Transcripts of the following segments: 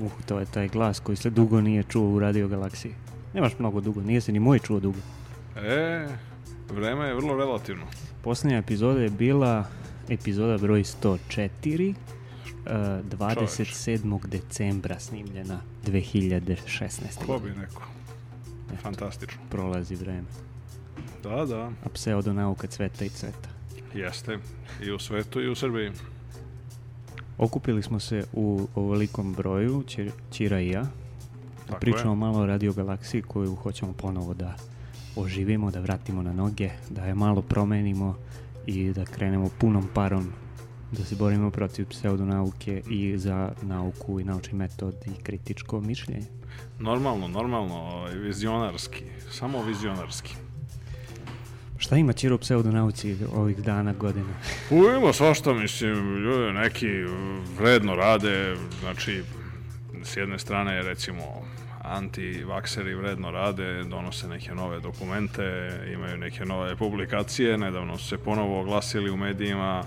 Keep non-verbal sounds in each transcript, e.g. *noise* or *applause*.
Uh, to je taj glas koji se dugo nije čuo u Radio Galaksiji. Nemaš mnogo dugo, nije se ni moj čuo dugo. E, vreme je vrlo relativno. Poslednja epizoda je bila epizoda broj 104, uh, 27. Čovječ. decembra snimljena 2016. Ko bi neko? Eto, Fantastično. Prolazi vreme. Da, da. A pseudonauka cveta i cveta. Jeste, i u svetu i u Srbiji. Okupili smo se u ovolikom broju, Čir, Čira i ja. Da pričamo je. malo o Radio Galaksiji koju hoćemo ponovo da oživimo, da vratimo na noge, da je malo promenimo i da krenemo punom parom da se borimo protiv pseudonauke i za nauku i naučni metod i kritičko mišljenje. Normalno, normalno, ovaj, vizionarski, samo vizionarski. Šta ima Ćiro pseudonauci ovih dana, godina? U, ima svašta, mislim, ljudi neki vredno rade, znači, s jedne strane, recimo, antivakseri vredno rade, donose neke nove dokumente, imaju neke nove publikacije, nedavno su se ponovo oglasili u medijima,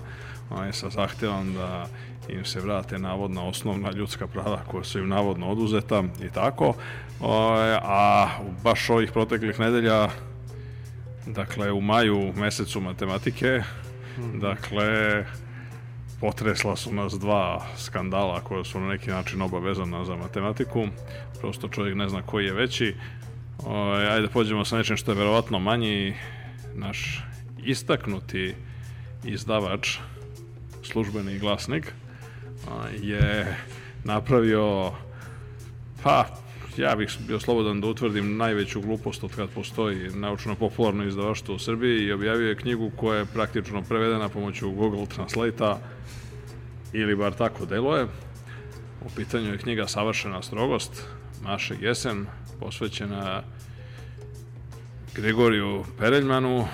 on sa zahtevom da im se vrate navodna osnovna ljudska prava koja su im navodno oduzeta i tako. O, a baš ovih proteklih nedelja dakle, u maju mesecu matematike, mhm. dakle, potresla su nas dva skandala koja su na neki način obavezana za matematiku. Prosto čovjek ne zna koji je veći. O, ovaj, ajde pođemo sa nečim što je verovatno manji. Naš istaknuti izdavač, službeni glasnik, je napravio pa ja bih bio slobodan da utvrdim najveću glupost od kad postoji naučno-popularno izdavaštvo u Srbiji i objavio je knjigu koja je praktično prevedena pomoću Google Translate-a ili bar tako deluje. U pitanju je knjiga Savršena strogost, Maše Jesen, posvećena Grigoriju Pereljmanu,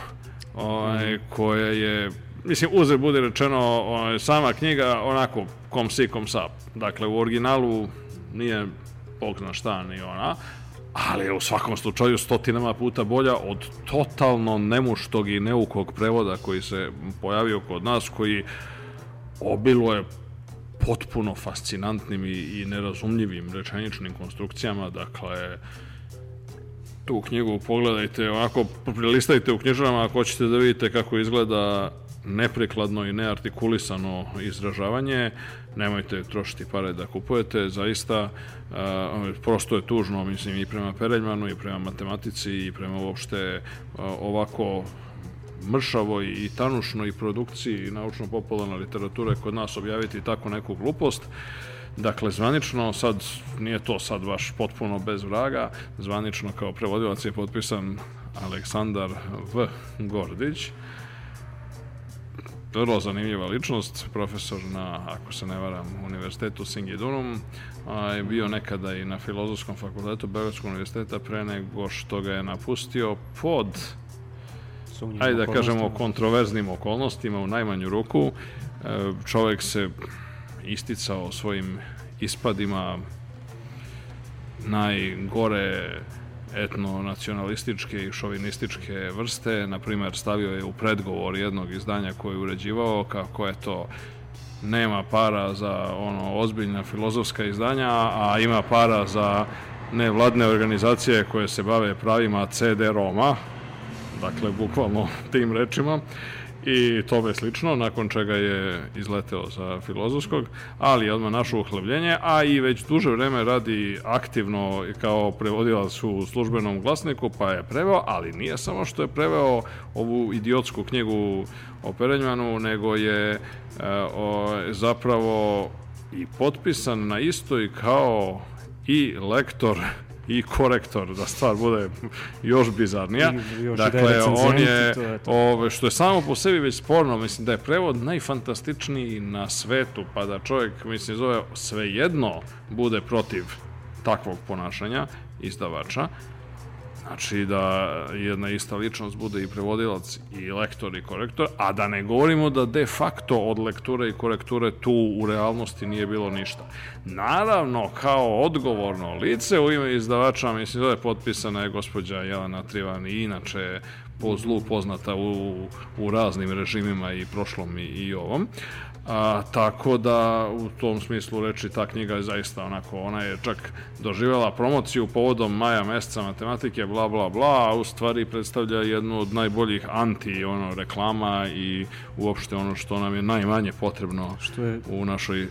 ovaj, mhm. koja je, mislim, uze bude rečeno, ovaj, sama knjiga onako kom si, kom sa. Dakle, u originalu nije bog zna šta, ni ona, ali je u svakom slučaju stotinama puta bolja od totalno nemuštog i neukog prevoda koji se pojavio kod nas, koji obilo je potpuno fascinantnim i, i nerazumljivim rečeničnim konstrukcijama, dakle, tu knjigu pogledajte, ovako, prilistajte u knjižarama ako hoćete da vidite kako izgleda neprekladno i neartikulisano izražavanje, nemojte trošiti pare da kupujete, zaista uh, prosto je tužno, mislim, i prema Pereljmanu, i prema matematici, i prema uopšte e, ovako mršavoj i tanušnoj produkciji naučno-popularne literature kod nas objaviti tako neku glupost. Dakle, zvanično, sad nije to sad baš potpuno bez vraga, zvanično kao prevodilac je potpisan Aleksandar V. Gordić, vrlo zanimljiva ličnost, profesor na, ako se ne varam, univerzitetu Singidunum, a, je bio nekada i na filozofskom fakultetu Beogradskog univerziteta pre nego što ga je napustio pod sumnjivim ajde da kažemo kontroverznim okolnostima u najmanju ruku. E, čovek se isticao svojim ispadima najgore etno-nacionalističke i šovinističke vrste. Naprimer, stavio je u predgovor jednog izdanja koje je uređivao kako je to nema para za ono ozbiljna filozofska izdanja, a ima para za nevladne organizacije koje se bave pravima CD-ROMA, dakle bukvalno tim rečima i tome slično, nakon čega je izleteo za filozofskog, ali je odmah našo uhlavljenje, a i već duže vreme radi aktivno kao prevodilac u službenom glasniku, pa je preveo, ali nije samo što je preveo ovu idiotsku knjigu o Perenjmanu, nego je e, o, zapravo i potpisan na istoj kao i lektor i korektor, da stvar bude još bizarnija. još dakle, da je dakle, on je, to je to. ove, što je samo po sebi već sporno, mislim da je prevod najfantastičniji na svetu, pa da čovjek, mislim, zove svejedno bude protiv takvog ponašanja izdavača, Znači da jedna ista ličnost bude i prevodilac i lektor i korektor, a da ne govorimo da de facto od lekture i korekture tu u realnosti nije bilo ništa. Naravno, kao odgovorno lice u ime izdavača, mislim da je potpisana je gospođa Jelena Trivan i inače po zlu poznata u, u raznim režimima i prošlom i, i ovom. A, tako da u tom smislu reči ta knjiga je zaista onako, ona je čak doživela promociju povodom maja meseca matematike, bla bla bla, a u stvari predstavlja jednu od najboljih anti ono reklama i uopšte ono što nam je najmanje potrebno što je... u našoj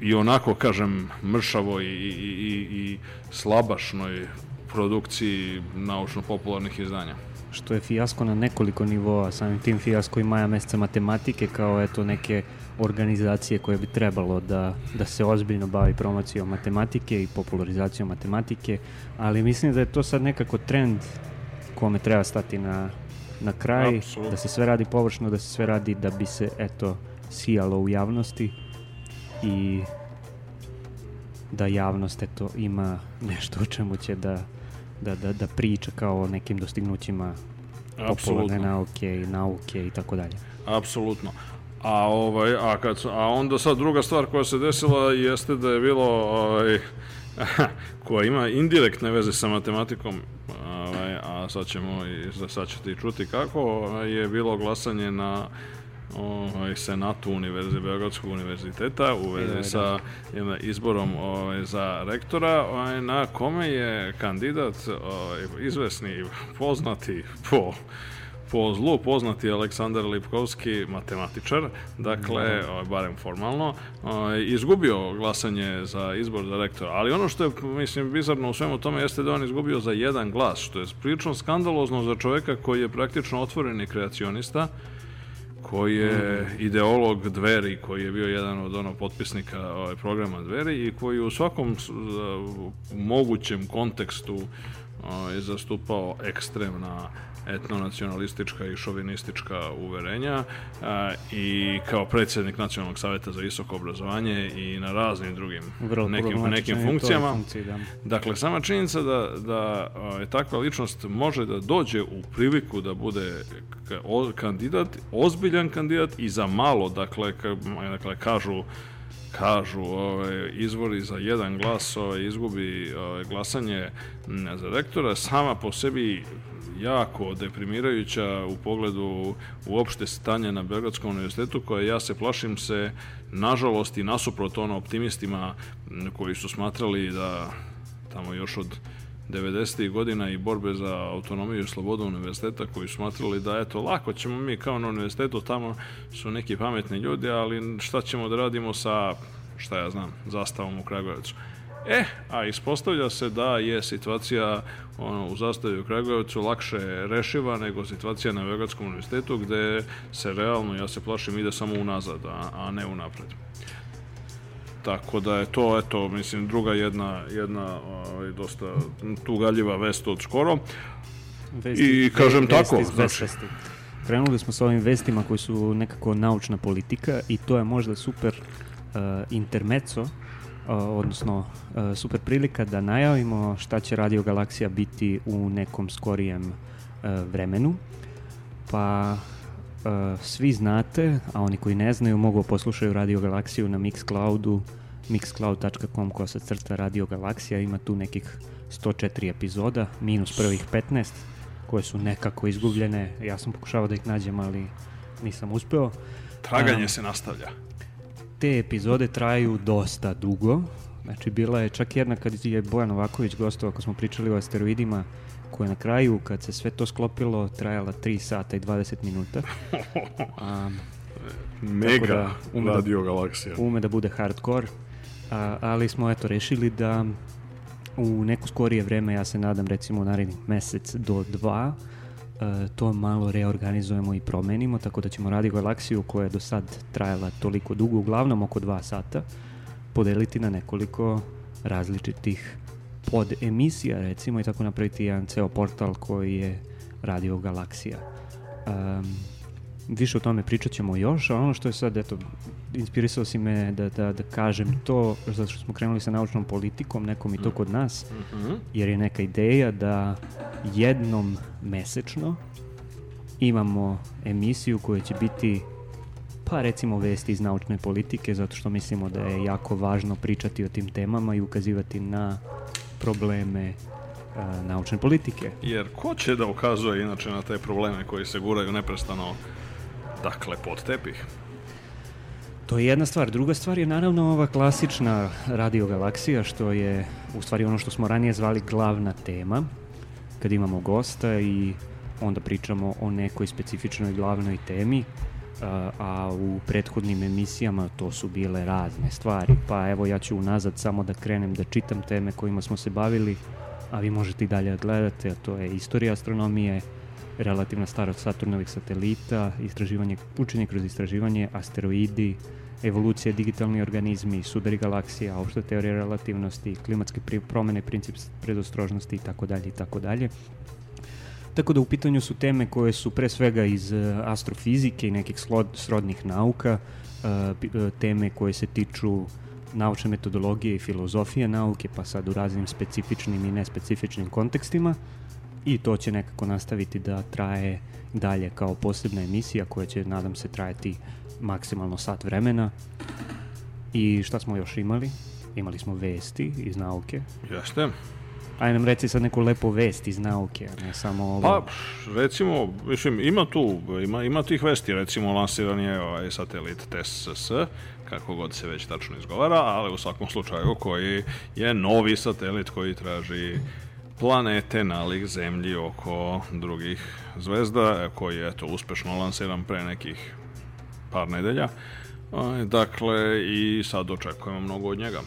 i onako kažem mršavoj i, i, i, i slabašnoj produkciji naučno-popularnih izdanja što je fijasko na nekoliko nivoa, samim tim fijasko i maja meseca matematike kao eto neke organizacije koje bi trebalo da, da se ozbiljno bavi promocijom matematike i popularizacijom matematike, ali mislim da je to sad nekako trend kome treba stati na, na kraj, Absolut. da se sve radi površno, da se sve radi da bi se, eto, sijalo u javnosti i da javnost eto, ima nešto o čemu će da, da, da, da priča kao o nekim dostignućima Apsolutno. popularne nauke i nauke i tako dalje. Apsolutno. A, ovaj, a, kad, a onda sad druga stvar koja se desila jeste da je bilo ovaj, *laughs* koja ima indirektne veze sa matematikom, ovaj, a sad ćemo i sad ćete i čuti kako, ovaj, je bilo glasanje na ovaj, senatu Univerzi, Beogradskog univerziteta u vezi da. sa jedna, izborom ovaj, za rektora, ovaj, na kome je kandidat ovaj, izvesni, poznati po po zlu poznati Aleksandar Lipkovski, matematičar, dakle, mhm. ovaj, barem formalno, ovaj, izgubio glasanje za izbor za rektora. Ali ono što je, mislim, bizarno u svemu tome jeste da on izgubio za jedan glas, što je prilično skandalozno za čoveka koji je praktično otvoreni kreacionista, koji je mhm. ideolog Dveri, koji je bio jedan od ono potpisnika ovaj, programa Dveri i koji u svakom mogućem kontekstu je zastupao ekstremna etnonacionalistička i šovinistička uverenja a, i kao predsjednik Nacionalnog savjeta za visoko obrazovanje i na raznim drugim Vrlo nekim, nekim funkcijama. Funkcij, da. Dakle, sama činjenica da, da je takva ličnost može da dođe u priliku da bude kandidat, ozbiljan kandidat i za malo, dakle, ka, dakle kažu kažu ove, ovaj, izvori za jedan glas ove, ovaj, izgubi ove, ovaj, glasanje m, za rektora sama po sebi jako deprimirajuća u pogledu uopšte stanja na Beogradskom univerzitetu koje ja se plašim se nažalost i nasuprot ono optimistima koji su smatrali da tamo još od 90. godina i borbe za autonomiju i slobodu univerziteta koji su smatrali da eto lako ćemo mi kao na univerzitetu tamo su neki pametni ljudi, ali šta ćemo da radimo sa šta ja znam, zastavom u Kragujevcu. E, a ispostavlja se da je situacija ono, u zastavi u Kragujevcu lakše rešiva nego situacija na Beogradskom univerzitetu gde se realno, ja se plašim, ide samo unazad, a, a ne unapred. Tako da je to, eto, mislim, druga jedna, jedna ovaj, dosta tugaljiva vest od skoro. Vesti, I kažem vesti tako. Znači, Krenuli smo sa ovim vestima koji su nekako naučna politika i to je možda super uh, eh, intermeco, uh, eh, odnosno uh, super prilika da najavimo šta će Radio Galaksija biti u nekom skorijem uh, vremenu. Pa Eh, svi znate, a oni koji ne znaju mogu da poslušaju Radio Galaksiju na Mixcloudu, mixcloud.com koja se crta Radio Galaksija, ima tu nekih 104 epizoda, minus prvih 15, koje su nekako izgubljene, ja sam pokušavao da ih nađem, ali nisam uspeo. Traganje um, se nastavlja. Te epizode traju dosta dugo, znači bila je čak jedna kad je Bojan Novaković gostao, ako smo pričali o asteroidima, koja na kraju, kad se sve to sklopilo, trajala 3 sata i 20 minuta. *laughs* A, Mega da ume da- radio galaksija. Da, ume da bude hardcore, a, ali smo eto rešili da u neko skorije vreme, ja se nadam recimo naredni mesec do dva, a, e, to malo reorganizujemo i promenimo, tako da ćemo Radio Galaksiju koja je do sad trajala toliko dugo, uglavnom oko 2 sata, podeliti na nekoliko različitih pod emisija recimo i tako napraviti jedan ceo portal koji je Radio Galaksija. Um, više o tome pričat ćemo još, a ono što je sad, eto, inspirisao si me da, da, da kažem to, zato što smo krenuli sa naučnom politikom, nekom i to kod nas, mhm. jer je neka ideja da jednom mesečno imamo emisiju koja će biti pa recimo vesti iz naučne politike, zato što mislimo da je jako važno pričati o tim temama i ukazivati na probleme a, naučne politike. Jer ko će da ukazuje inače na te probleme koji se guraju neprestano dakle pod tepih? To je jedna stvar. Druga stvar je naravno ova klasična radiogalaksija što je u stvari ono što smo ranije zvali glavna tema kad imamo gosta i onda pričamo o nekoj specifičnoj glavnoj temi a, a u prethodnim emisijama to su bile razne stvari, pa evo ja ću unazad samo da krenem da čitam teme kojima smo se bavili, a vi možete i dalje da gledate, a to je istorija astronomije, relativna starost Saturnovih satelita, istraživanje, učenje kroz istraživanje, asteroidi, evolucija, digitalni organizmi, sudari galaksija, opšta teorija relativnosti, klimatske promene, princip predostrožnosti i tako dalje i tako dalje. Tako da u pitanju su teme koje su pre svega iz e, astrofizike i nekih srodnih nauka, e, e, teme koje se tiču naučne metodologije i filozofije nauke, pa sad u raznim specifičnim i nespecifičnim kontekstima i to će nekako nastaviti da traje dalje kao posebna emisija koja će, nadam se, trajati maksimalno sat vremena. I šta smo još imali? Imali smo vesti iz nauke. Jeste. Aj nam reci sad neku lepu vest iz nauke, a ne samo ovo. Pa, recimo, mislim, ima tu, ima, ima tih vesti, recimo, lansiran je ovaj satelit TSS, kako god se već tačno izgovara, ali u svakom slučaju koji je novi satelit koji traži planete nalik zemlji oko drugih zvezda, koji je to uspešno lansiran pre nekih par nedelja. E, dakle, i sad očekujemo mnogo od njega.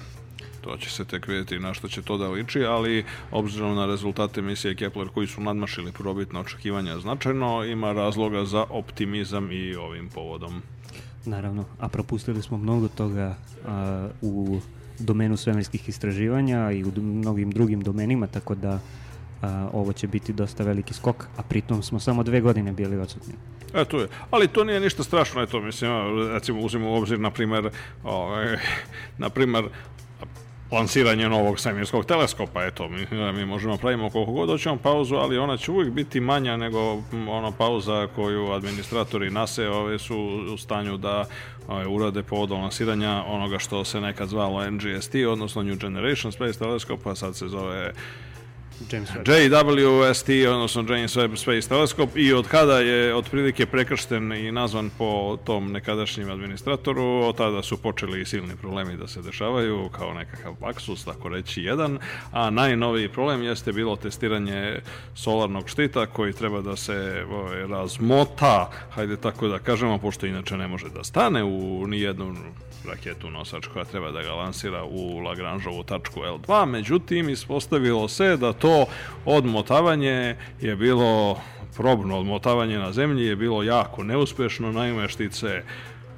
To će se tek vidjeti na što će to da liči, ali obzirom na rezultate misije Kepler koji su nadmašili probitna očekivanja značajno, ima razloga za optimizam i ovim povodom. Naravno, a propustili smo mnogo toga a, u domenu svemirskih istraživanja i u mnogim drugim domenima, tako da a, ovo će biti dosta veliki skok, a pritom smo samo dve godine bili odsutni. E, tu je. Ali to nije ništa strašno, eto, mislim, recimo, uzimo u obzir, na primer, ovaj, *laughs* na primer, lansiranje novog svemirskog teleskopa. Eto, mi, da, mi možemo pravimo koliko god hoćemo pauzu, ali ona će uvijek biti manja nego ona pauza koju administratori nase ove su u stanju da ove, urade povodom lansiranja onoga što se nekad zvalo NGST, odnosno New Generation Space Telescope, a sad se zove James Webb. JWST, odnosno James Webb Space Telescope i od kada je otprilike prekršten i nazvan po tom nekadašnjem administratoru, od tada su počeli i silni problemi da se dešavaju, kao nekakav baksus, tako reći jedan, a najnoviji problem jeste bilo testiranje solarnog štita koji treba da se ovaj, razmota, hajde tako da kažemo, pošto inače ne može da stane u nijednu raketu nosač koja treba da ga lansira u Lagrangeovu tačku L2. Pa, međutim, ispostavilo se da to odmotavanje je bilo probno odmotavanje na zemlji je bilo jako neuspešno, naime štice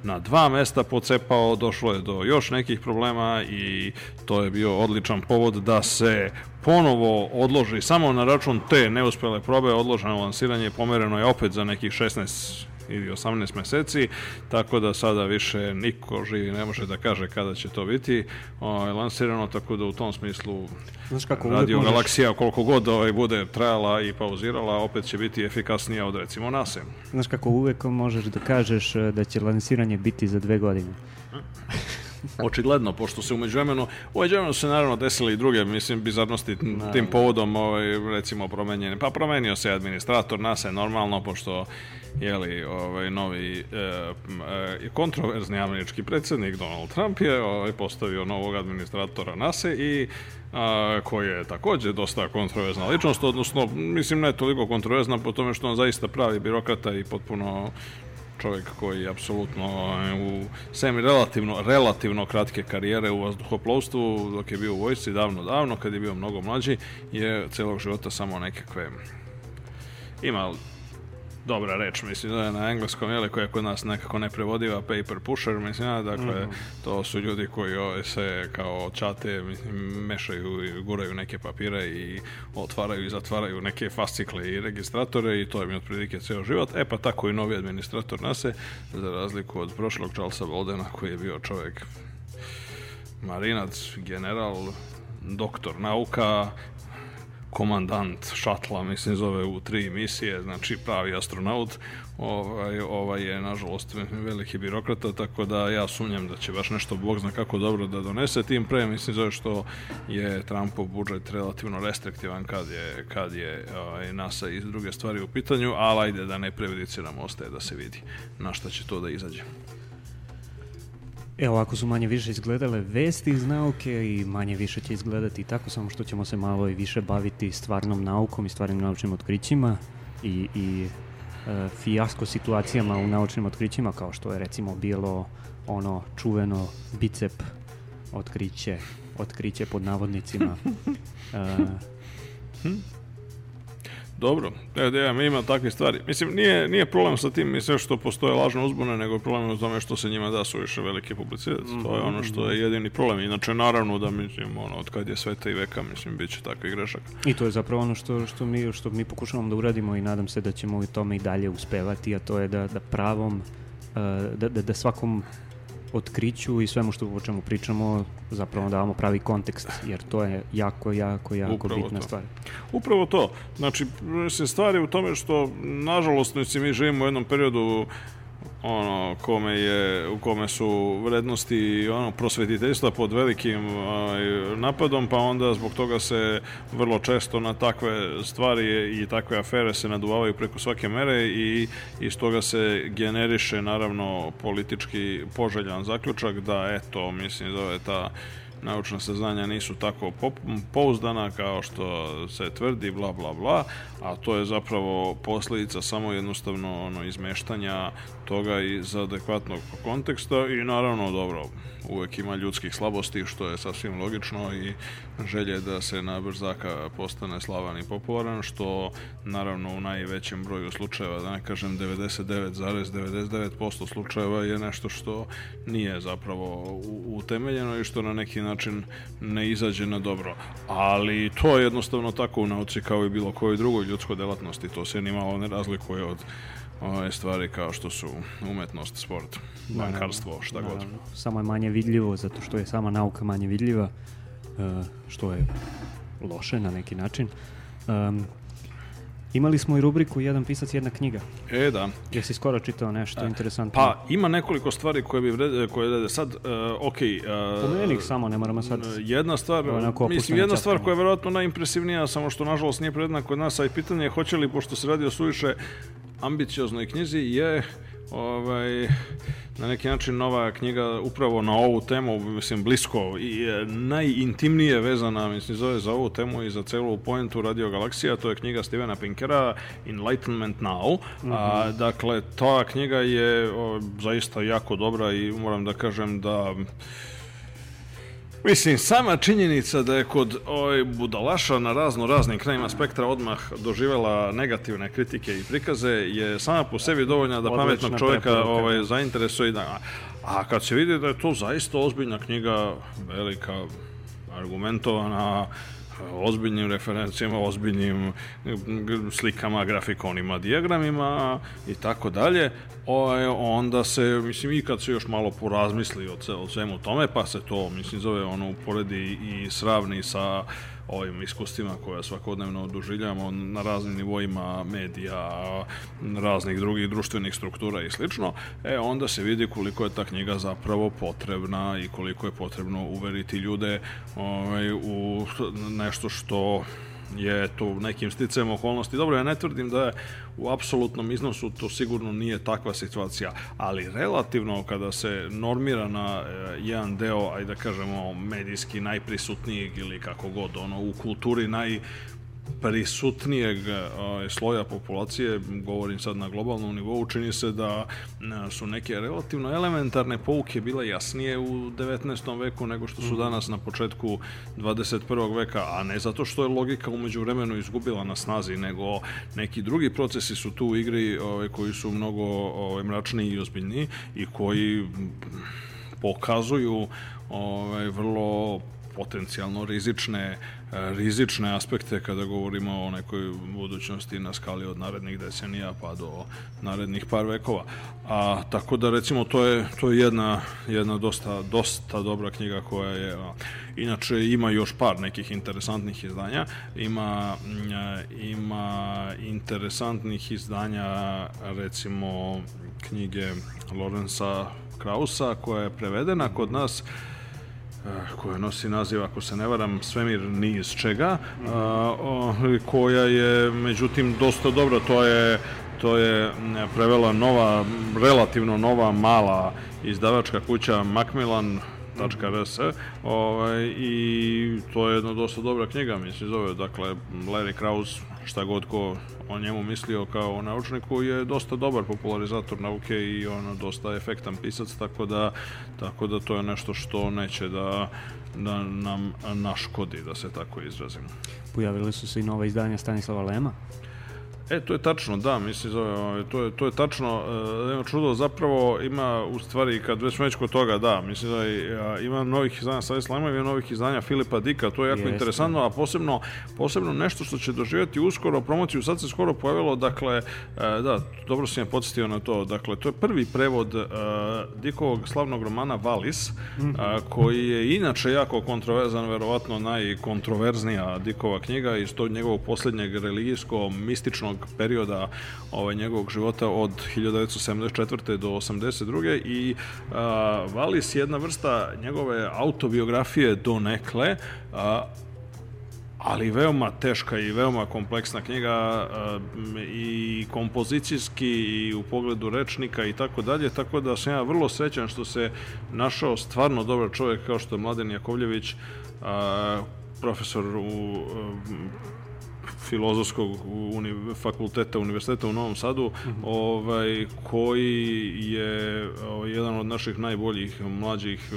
na dva mesta pocepao, došlo je do još nekih problema i to je bio odličan povod da se ponovo odloži samo na račun te neuspele probe, odloženo lansiranje pomereno je opet za nekih 16 ili 18 meseci, tako da sada više niko živi ne može da kaže kada će to biti ovaj, lansirano, tako da u tom smislu Znaš kako, radio galaksija koliko god ovaj, bude trajala i pauzirala, opet će biti efikasnija od recimo NASA. Znaš kako uvek možeš da kažeš e, da će lansiranje biti za dve godine. *laughs* Očigledno, pošto se umeđu vremenu, umeđu vremenu se naravno desile i druge, mislim, bizarnosti naravno. tim povodom, ovaj, recimo, promenjene. Pa promenio se administrator NASA, normalno, pošto jeli, ovaj, novi e, e kontroverzni američki predsednik Donald Trump je ovaj, postavio novog administratora NASA i a, koji je takođe dosta kontroverzna ličnost, odnosno, mislim, ne toliko kontroverzna po tome što on zaista pravi birokrata i potpuno čovjek koji apsolutno ovaj, u semi relativno, relativno kratke karijere u vazduhoplovstvu dok je bio u vojsci davno davno kad je bio mnogo mlađi je celog života samo nekakve ima dobra reč, mislim, da je na engleskom, jeli, koja je kod nas nekako ne prevodiva, paper pusher, mislim, ja, dakle, mm -hmm. to su ljudi koji ovaj, se kao čate, mislim, mešaju i guraju neke papire i otvaraju i zatvaraju neke fascikle i registratore i to je mi otprilike ceo život. E pa tako i novi administrator nase, za razliku od prošlog Charlesa Boldena koji je bio čovek marinac, general, doktor nauka, komandant šatla, mislim, zove u tri misije, znači pravi astronaut, ovaj, ovaj je, nažalost, veliki birokrata, tako da ja sumnjam da će baš nešto, Bog zna kako dobro da donese, tim pre, mislim, zove što je Trumpov budžet relativno restriktivan kad je, kad je ovaj, NASA i druge stvari u pitanju, ali ajde da ne prejudiciramo, ostaje da se vidi na šta će to da izađe. E, ovako su manje više izgledale vesti iz nauke i manje više će izgledati tako, samo što ćemo se malo i više baviti stvarnom naukom i stvarnim naučnim otkrićima i, i e, fijasko situacijama u naučnim otkrićima, kao što je recimo bilo ono čuveno bicep otkriće, otkriće pod navodnicima. *laughs* E, hm? Dobro, e, da ja, ima takve stvari. Mislim, nije, nije problem sa tim i sve što postoje lažno uzbune, nego je problem u tome što se njima da su više velike publicitet. Mm -hmm. To je ono što je mhm. jedini problem. Inače, naravno da, mislim, ono, od kad je sveta i veka, mislim, bit će takvi grešak. I to je zapravo ono što, što, mi, što mi pokušavamo da uradimo i nadam se da ćemo u tome i dalje uspevati, a to je da, da pravom, eh, da, da, da svakom otkriću i svemu što, o čemu pričamo zapravo e. davamo pravi kontekst, jer to je jako, jako, jako Upravo bitna to. stvar. Upravo to. Znači, se stvari u tome što, nažalost, mi živimo u jednom periodu ono kome je u kome su vrednosti ono prosvetiteljstva pod velikim uh, napadom pa onda zbog toga se vrlo često na takve stvari i takve afere se naduvavaju preko svake mere i iz toga se generiše naravno politički poželjan zaključak da eto mislim da je ta naučna saznanja nisu tako pouzdana kao što se tvrdi, bla, bla, bla, a to je zapravo posledica samo jednostavno ono, izmeštanja toga iz adekvatnog konteksta i naravno, dobro, uvek ima ljudskih slabosti, što je sasvim logično i želje da se na brzaka postane slavan i popularan, što naravno u najvećem broju slučajeva, da ne kažem 99,99% ,99 slučajeva je nešto što nije zapravo utemeljeno i što na neki način način ne izađe na dobro. Ali to je jednostavno tako u nauci kao i bilo kojoj drugoj ljudskoj delatnosti. To se nimalo ne razlikuje od ove stvari kao što su umetnost, sport, bankarstvo, šta naravno. god. Samo je manje vidljivo zato što je sama nauka manje vidljiva, e, što je loše na neki način. Imali smo i rubriku Jedan pisac, jedna knjiga. E, da. Jer si skoro čitao nešto e, interesantno. Pa, ima nekoliko stvari koje bi vrede, koje vrede. Sad, uh, ok. Uh, Pomeni samo, ne moramo sad... E, jedna stvar, mislim, jedna stvar koja je verovatno najimpresivnija, samo što nažalost nije predna kod nas, a i pitanje je hoće li, pošto se radi o suviše ambicioznoj knjizi, je ovaj, na neki način nova knjiga upravo na ovu temu, mislim blisko i e, najintimnije vezana, mislim zove za ovu temu i za celu poentu Radio Galaksija, to je knjiga Stevena Pinkera Enlightenment Now. Mm -hmm. A, mhm. dakle, ta knjiga je o, zaista jako dobra i moram da kažem da Mislim, sama činjenica da je kod ovaj, budalaša na razno raznim krajima spektra odmah doživela negativne kritike i prikaze je sama po sebi dovoljna da pametnog čovjeka ovaj, da. zainteresuje. Da, a kad se vidi da je to zaista ozbiljna knjiga, velika, argumentovana, ozbiljnim referencijama, ozbiljnim eh, slikama, grafikonima, dijagramima i tako dalje, ovaj, onda se, mislim, i kad se još malo porazmisli o, o svemu tome, pa se to, mislim, zove ono, uporedi i sravni sa ovim iskustvima koja svakodnevno doživljamo na raznim nivoima medija, raznih drugih društvenih struktura i slično, e onda se vidi koliko je ta knjiga zapravo potrebna i koliko je potrebno uveriti ljude ovaj, u nešto što je to u nekim sticajem okolnosti. Dobro, ja ne tvrdim da je u apsolutnom iznosu to sigurno nije takva situacija, ali relativno kada se normira na e, jedan deo, ajde da kažemo, medijski najprisutnijeg ili kako god, ono, u kulturi naj prisutnijeg ovaj, sloja populacije, govorim sad na globalnom nivou, čini se da e, su neke relativno elementarne pouke bile jasnije u 19. veku nego što su mhm. danas na početku 21. veka, a ne zato što je logika umeđu vremenu izgubila na snazi, nego neki drugi procesi su tu u igri ove, ovaj, koji su mnogo ove, ovaj, mračniji i ozbiljniji i koji pokazuju ovaj, vrlo potencijalno rizične, e, rizične aspekte kada govorimo o nekoj budućnosti na skali od narednih decenija pa do narednih par vekova. A tako da recimo to je to je jedna jedna dosta dosta dobra knjiga koja je inače ima još par nekih interesantnih izdanja. Ima e, ima interesantnih izdanja recimo knjige Lorenza Krausa koja je prevedena kod nas Eh, koja nosi naziv, ako se ne varam, Svemir ni iz čega, eh, koja je, međutim, dosta dobra, to je to je mm, prevela nova, relativno nova, mala izdavačka kuća Macmillan, .rs ovaj, i to je jedna dosta dobra knjiga, mi se zove, dakle, Larry Krause, šta god ko o njemu mislio kao o naučniku je dosta dobar popularizator nauke i ono dosta efektan pisac tako da, tako da to je nešto što neće da, da nam naškodi da se tako izrazimo. Pojavili su se i nova izdanja Stanislava Lema. E, to je tačno, da, mislim, zove, ovaj, to, je, to je tačno, e, nema čudo, zapravo ima, u stvari, kad već već kod toga, da, mislim da e, ima novih izdanja Sada Slama, ima novih izdanja Filipa Dika, to je jako Jeste. interesantno, a posebno, posebno nešto što će doživjeti uskoro promociju, sad se skoro pojavilo, dakle, e, da, dobro si me podsjetio na to, dakle, to je prvi prevod e, Dikovog slavnog romana Valis, e, mm -hmm. a, koji je inače jako kontroverzan, verovatno najkontroverznija Dikova knjiga iz tog njegovog posljednjeg religijsko-mističnog onog perioda ovaj, njegovog života od 1974. do 82. i uh, Valis je jedna vrsta njegove autobiografije do nekle, a, ali veoma teška i veoma kompleksna knjiga i kompozicijski i u pogledu rečnika i tako dalje, tako da sam ja vrlo srećan što se našao stvarno dobar čovjek kao što je Mladen Jakovljević, profesor u filozofskog uni, fakulteta univerziteta u Novom Sadu, mhm. ovaj, koji je ovaj, jedan od naših najboljih mlađih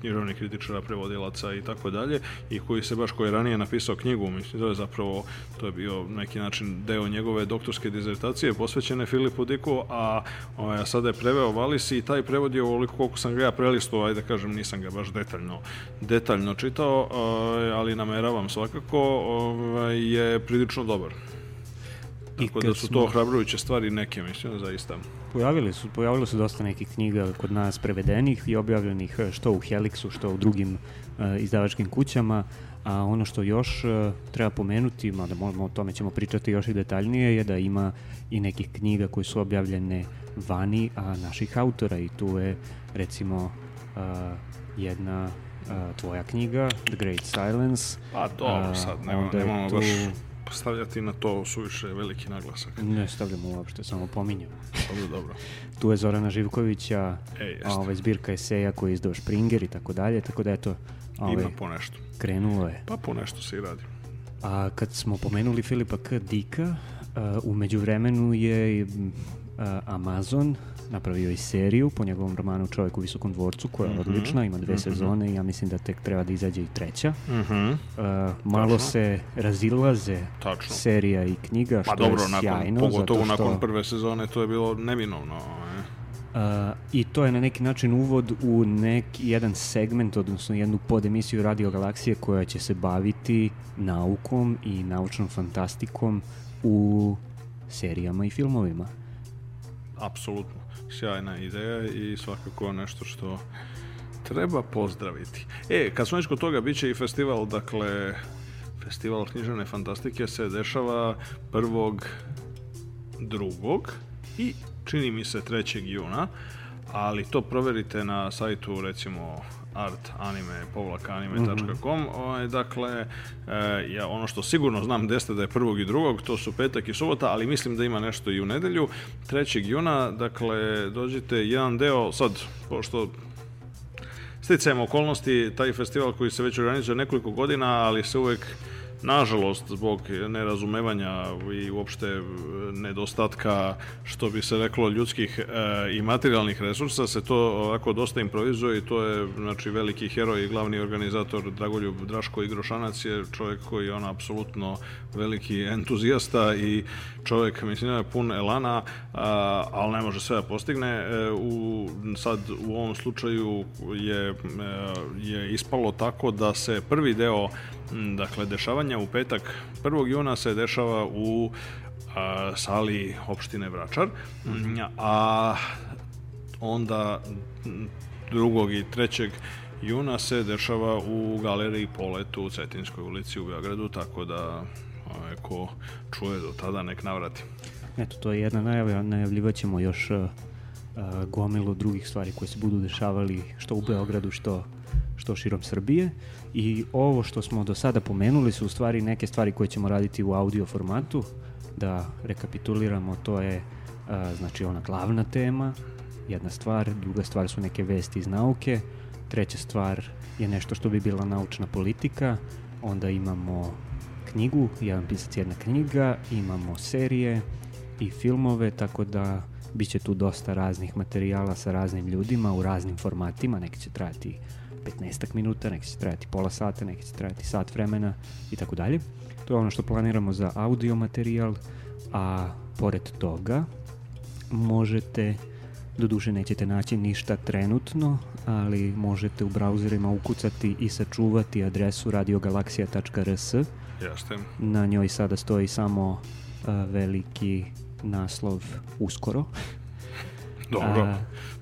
književnih kritičara, prevodilaca i tako dalje i koji se baš koji je ranije napisao knjigu, mislim da je zapravo to je bio neki način deo njegove doktorske dizertacije posvećene Filipu Diku, a ovaj, sada je preveo Valisi i taj prevod je ovoliko koliko sam ga ja prelistao, ajde da kažem nisam ga baš detaljno detaljno čitao, ovaj, ali nameravam svakako, ovaj, je prilično dobar. Tako da su smo... to ohrabrujuće stvari neke, mislim, zaista. Pojavili su, pojavilo su dosta nekih knjiga kod nas prevedenih i objavljenih e, što u Helixu, što u drugim uh, izdavačkim kućama, a ono što još uh, treba pomenuti, mada možemo o tome ćemo pričati još i detaljnije, je da ima i nekih knjiga koje su objavljene vani, a naših autora i tu je recimo uh, jedna uh, tvoja knjiga, The Great Silence. Pa dobro, sad nema, nemamo tu, stavljati na to suviše veliki naglasak. Ne stavljamo uopšte, samo pominjamo. Dobro, dobro. tu je Zorana Živkovića, e, a, ovaj, zbirka eseja koji je izdao Springer i tako dalje, tako da eto, ovaj, Ima po nešto. Krenulo je. Pa po nešto se i radi. A kad smo pomenuli Filipa K. Dika, Uh, u međuvremenu je Eh, Amazon napravio i seriju po njegovom romanu Čovjek u visokom dvorcu koja je mm -hmm. odlična, ima dve mm -hmm. sezone i ja mislim da tek treba da izađe i treća. Mm -hmm. uh, malo Tačno. se razilaze Tačno. serija i knjiga pa što pa dobro, je sjajno. Nakon, pogotovo zato što, nakon prve sezone to je bilo neminovno. Ovaj. Eh. Uh, I to je na neki način uvod u nek, jedan segment, odnosno jednu podemisiju Radio Galaksije koja će se baviti naukom i naučnom fantastikom u serijama i filmovima apsolutno sjajna ideja i svakako nešto što treba pozdraviti. E, kad smo već kod toga, bit će i festival, dakle, festival književne fantastike se dešava prvog, drugog i čini mi se 3. juna, ali to proverite na sajtu recimo art anime povlak anime.com mm -hmm. Ovaj, dakle e, ja ono što sigurno znam jeste da je prvog i drugog to su petak i subota ali mislim da ima nešto i u nedelju 3. juna dakle dođite jedan deo sad pošto sticajem okolnosti taj festival koji se već organizuje nekoliko godina ali se uvek nažalost zbog nerazumevanja i uopšte e, nedostatka što bi se reklo ljudskih e, i materijalnih resursa se to ovako dosta improvizuje i to je znači veliki heroj i glavni organizator Dragoljub Draško Igrošanac je čovjek koji je on apsolutno veliki entuzijasta i čovjek mislim je pun elana ali ne može sve da postigne e, u, sad u ovom slučaju je, je ispalo tako da se prvi deo dakle dešavanja glasanja u petak 1. juna se dešava u a, sali opštine Vračar, mhm. a onda 2. i 3. juna se dešava u galeriji Poletu u Cetinskoj ulici u Beogradu, tako da a, ko čuje do tada nek navrati. Eto, to je jedna najava, najavljivaćemo još a, gomilu drugih stvari koje se budu dešavali što u Beogradu, što, što širom Srbije i ovo što smo do sada pomenuli su u stvari neke stvari koje ćemo raditi u audio formatu. Da rekapituliramo, to je a, e, znači ona glavna tema, jedna stvar, druga stvar su neke vesti iz nauke, treća stvar je nešto što bi bila naučna politika, onda imamo knjigu, jedan pisac jedna knjiga, imamo serije i filmove, tako da bit će tu dosta raznih materijala sa raznim ljudima u raznim formatima, neki će trajati 15 minuta, neki će trajati pola sata, neki će trajati sat vremena i tako dalje. To je ono što planiramo za audio materijal, a pored toga možete, doduše nećete naći ništa trenutno, ali možete u brauzerima ukucati i sačuvati adresu radiogalaksija.rs. Jaštem. Na njoj sada stoji samo uh, veliki naslov uskoro. Dobro, A,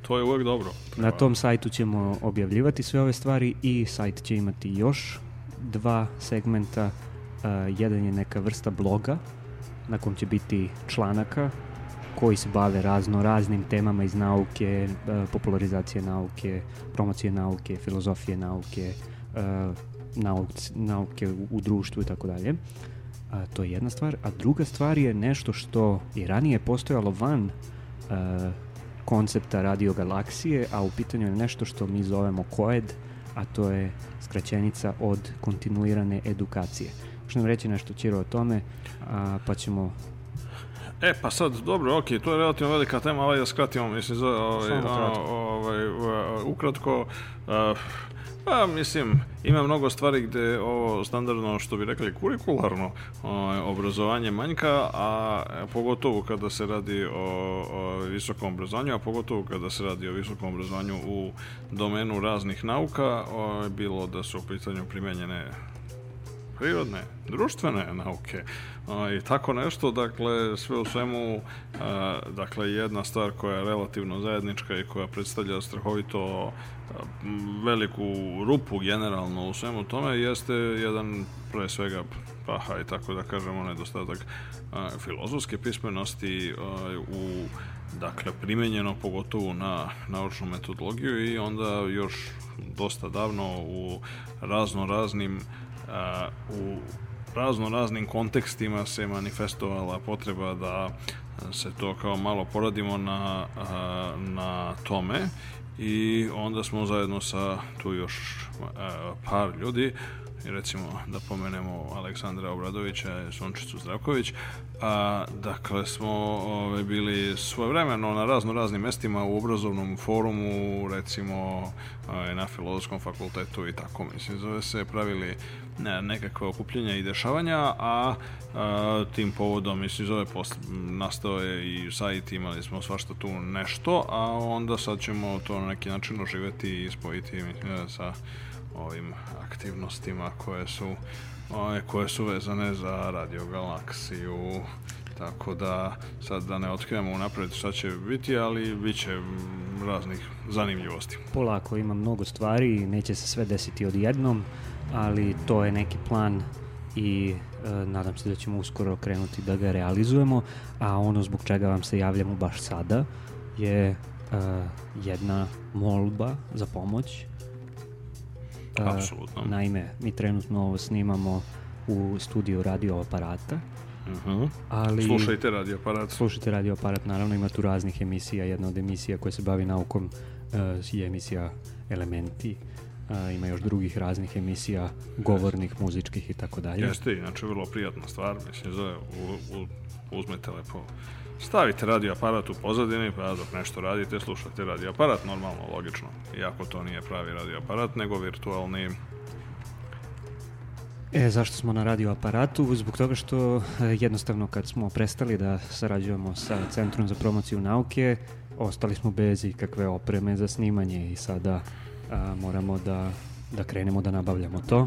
to je uvek dobro. Prema. Na tom sajtu ćemo objavljivati sve ove stvari i sajt će imati još dva segmenta. A, e, jedan je neka vrsta bloga na kom će biti članaka koji se bave razno raznim temama iz nauke, e, popularizacije nauke, promocije nauke, filozofije nauke, e, nauke, nauke u društvu i tako dalje. to je jedna stvar. A druga stvar je nešto što i ranije postojalo van koncepta radio galaksije, a u pitanju je nešto što mi zovemo COED, a to je skraćenica od kontinuirane edukacije. Možeš nam reći nešto, Ćiro, o tome, a, pa ćemo E, pa sad, dobro, ok, to je relativno velika tema, ali da skratimo, mislim, za, ovaj, da ovaj, ukratko, uh, Pa, mislim, ima mnogo stvari gde ovo standardno, što bi rekli, kurikularno o, obrazovanje manjka, a pogotovo kada se radi o, o, visokom obrazovanju, a pogotovo kada se radi o visokom obrazovanju u domenu raznih nauka, o, bilo da su u pitanju primenjene prirodne, društvene nauke a, i tako nešto, dakle sve u svemu dakle jedna stvar koja je relativno zajednička i koja predstavlja strahovito veliku rupu generalno u svemu tome jeste jedan pre svega pa i tako da kažemo nedostatak filozofske pismenosti u dakle primenjeno pogotovo na naučnu metodologiju i onda još dosta davno u razno raznim u razno raznim kontekstima se manifestovala potreba da se to kao malo poradimo na, na tome i onda smo zajedno sa tu još par ljudi recimo da pomenemo Aleksandra Obradovića i Sončicu Zdravković. A, dakle, smo ove, ovaj, bili svojevremeno na razno raznim mestima u obrazovnom forumu, recimo a, ovaj, na Filozofskom fakultetu i tako, mislim, zove se, pravili ne, nekakve okupljenja i dešavanja, a, a tim povodom, mislim, zove, posle, nastao je i sajt, imali smo svašta tu nešto, a onda sad ćemo to na neki način oživeti i spojiti mislim, sa ovim aktivnostima koje su one koje su vezane za Radio Galaksiju tako da sad da ne otkrivamo unapred šta će biti, ali bit će raznih zanimljivosti. Polako ima mnogo stvari neće se sve desiti odjednom, ali to je neki plan i e, nadam se da ćemo uskoro krenuti da ga realizujemo, a ono zbog čega vam se javljamo baš sada je e, jedna molba za pomoć Apsolutno. Naime, mi trenutno ovo snimamo u studiju radio aparata. Uh mhm. -huh. ali, slušajte radio aparat. Slušajte radio aparat, naravno ima tu raznih emisija. Jedna od emisija koja se bavi naukom uh, je emisija Elementi. Uh, ima još drugih raznih emisija, govornih, Jeste. muzičkih i tako dalje. Jeste, inače vrlo prijatna stvar, mislim, zove, u, u, uzmete lepo Stavite radio aparat u pozadini, pa dok nešto radite, slušate radio aparat, normalno, logično. Iako to nije pravi radio aparat, nego virtualni... E, zašto smo na radio aparatu? Zbog toga što e, jednostavno kad smo prestali da sarađujemo sa Centrom za promociju nauke, ostali smo bez ikakve opreme za snimanje i sada a, moramo da, da krenemo da nabavljamo to.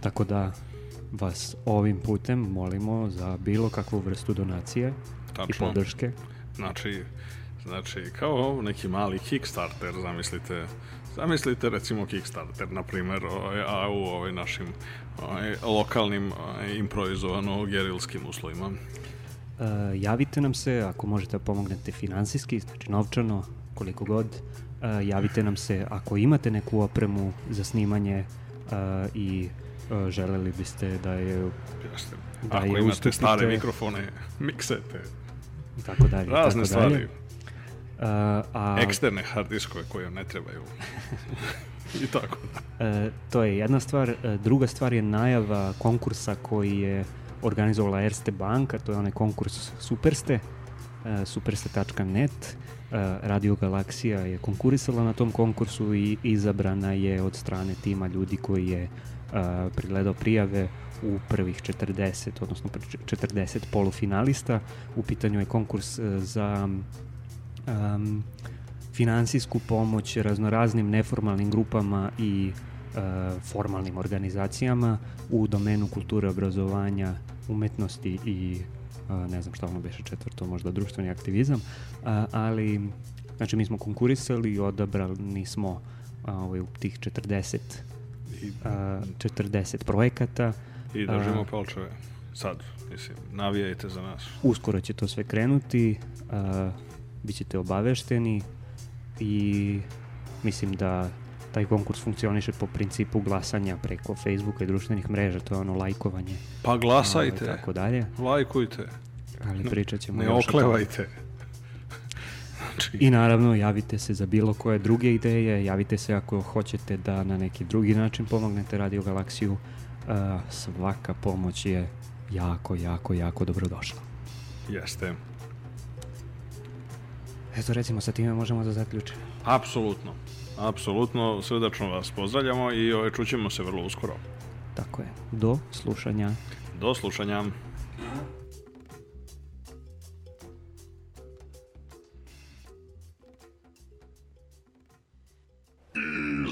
Tako da vas ovim putem molimo za bilo kakvu vrstu donacije tačno. i podrške. Znači, znači kao neki mali Kickstarter, zamislite, Zamislite recimo Kickstarter, na primjer, ovaj, a u ovim našim ovaj, lokalnim ovaj, improvizovano gerilskim uslovima. E, javite nam se ako možete da pomognete finansijski, znači novčano, koliko god. E, javite nam se ako imate neku opremu za snimanje e, i e, želeli biste da je... Jasne. Da ako je imate ustupite, stare mikrofone, miksete i tako dalje. Razne tako stvari. Dalje. Uh, a... Eksterne hard diskove koje vam ne trebaju. *laughs* I tako. E, to je jedna stvar. E, druga stvar je najava konkursa koji je organizovala Erste banka, to je onaj konkurs Superste, e, superste.net. E, Radio Galaksija je konkurisala na tom konkursu i izabrana je od strane tima ljudi koji je uh, pregledao prijave u prvih 40, odnosno 40 polufinalista. U pitanju je konkurs e, za um, finansijsku pomoć raznoraznim neformalnim grupama i uh, formalnim organizacijama u domenu kulture, obrazovanja, umetnosti i uh, ne znam šta ono beše četvrto, možda društveni aktivizam, uh, ali znači mi smo konkurisali i odabrali smo uh, ovaj, u tih 40 I, a, 40 projekata. I držimo da a, palčeve. Sad, mislim, navijajte za nas. Uskoro će to sve krenuti, a, bit ćete obavešteni i mislim da taj konkurs funkcioniše po principu glasanja preko Facebooka i društvenih mreža, to je ono lajkovanje. Pa glasajte. A, tako dalje. Lajkujte. Ali pričat ćemo ne, ne oklevajte. Tome. I naravno, javite se za bilo koje druge ideje, javite se ako hoćete da na neki drugi način pomognete Radio Galaksiju. E, svaka pomoć je jako, jako, jako dobrodošla. Jeste. Eto, recimo, sa time možemo da zaključimo. Apsolutno. Apsolutno, srdačno vas pozdravljamo i ove, ovaj, čućemo se vrlo uskoro. Tako je. Do slušanja. Do slušanja.